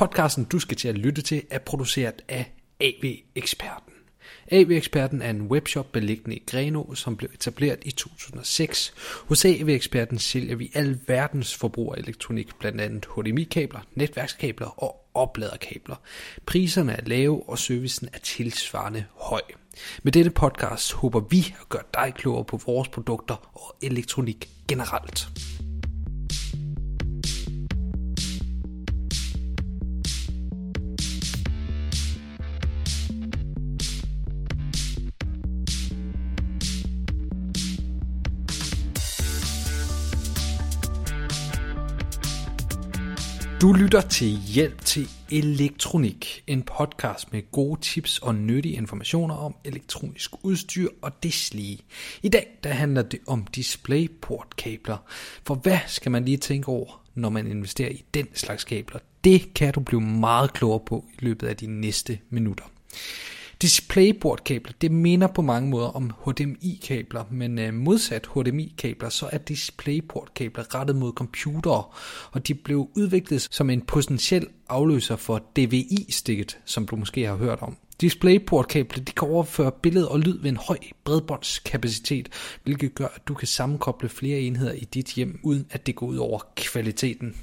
Podcasten, du skal til at lytte til, er produceret af AV-eksperten. AV-eksperten er en webshop beliggende i Greno, som blev etableret i 2006. Hos AV-eksperten sælger vi al verdens forbrugerelektronik, blandt andet HDMI-kabler, netværkskabler og opladerkabler. Priserne er lave, og servicen er tilsvarende høj. Med dette podcast håber vi at gøre dig klogere på vores produkter og elektronik generelt. Du lytter til Hjælp til Elektronik, en podcast med gode tips og nyttige informationer om elektronisk udstyr og deslige. I dag der handler det om DisplayPort-kabler. For hvad skal man lige tænke over, når man investerer i den slags kabler? Det kan du blive meget klogere på i løbet af de næste minutter. DisplayPort-kabler, det minder på mange måder om HDMI-kabler, men øh, modsat HDMI-kabler, så er DisplayPort-kabler rettet mod computere, og de blev udviklet som en potentiel afløser for DVI-stikket, som du måske har hørt om. DisplayPort-kabler de kan overføre billede og lyd ved en høj bredbåndskapacitet, hvilket gør, at du kan sammenkoble flere enheder i dit hjem, uden at det går ud over kvaliteten.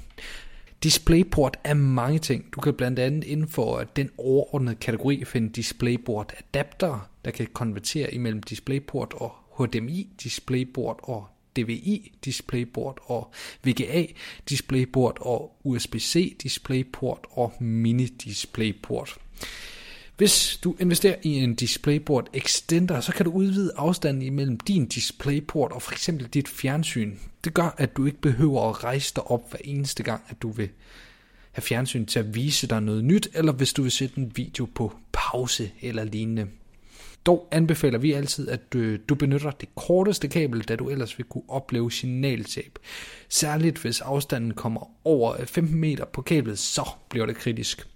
DisplayPort er mange ting. Du kan blandt andet inden for den overordnede kategori finde DisplayPort adapter, der kan konvertere imellem DisplayPort og HDMI, DisplayPort og DVI, DisplayPort og VGA, DisplayPort og USB-C, DisplayPort og Mini DisplayPort. Hvis du investerer i en DisplayPort Extender, så kan du udvide afstanden imellem din DisplayPort og for eksempel dit fjernsyn. Det gør, at du ikke behøver at rejse dig op hver eneste gang, at du vil have fjernsyn til at vise dig noget nyt, eller hvis du vil sætte en video på pause eller lignende. Dog anbefaler vi altid, at du, du benytter det korteste kabel, da du ellers vil kunne opleve signaltab. Særligt hvis afstanden kommer over øh, 15 meter på kablet, så bliver det kritisk.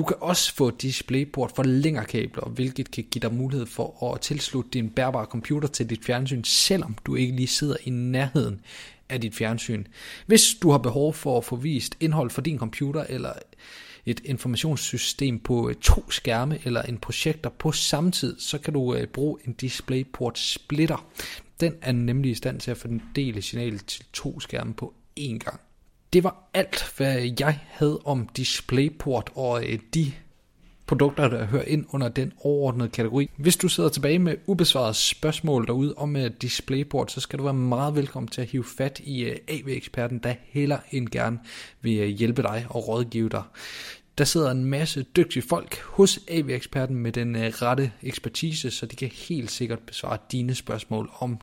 Du kan også få DisplayPort for længere kabler, hvilket kan give dig mulighed for at tilslutte din bærbare computer til dit fjernsyn, selvom du ikke lige sidder i nærheden af dit fjernsyn. Hvis du har behov for at få vist indhold fra din computer eller et informationssystem på øh, to skærme eller en projektor på samme tid, så kan du øh, bruge en DisplayPort splitter. Den er nemlig i stand til at fordele signalet til to skærme på én gang. Det var alt, hvad jeg havde om DisplayPort og øh, de produkter, der hører ind under den overordnede kategori. Hvis du sidder tilbage med ubesvarede spørgsmål derude om uh, DisplayPort, så skal du være meget velkommen til at hive fat i øh, uh, AV-eksperten, der heller end gerne vil uh, hjælpe dig og rådgive dig. Der sidder en masse dygtige folk hos AV-eksperten med den uh, rette ekspertise, så de kan helt sikkert besvare dine spørgsmål om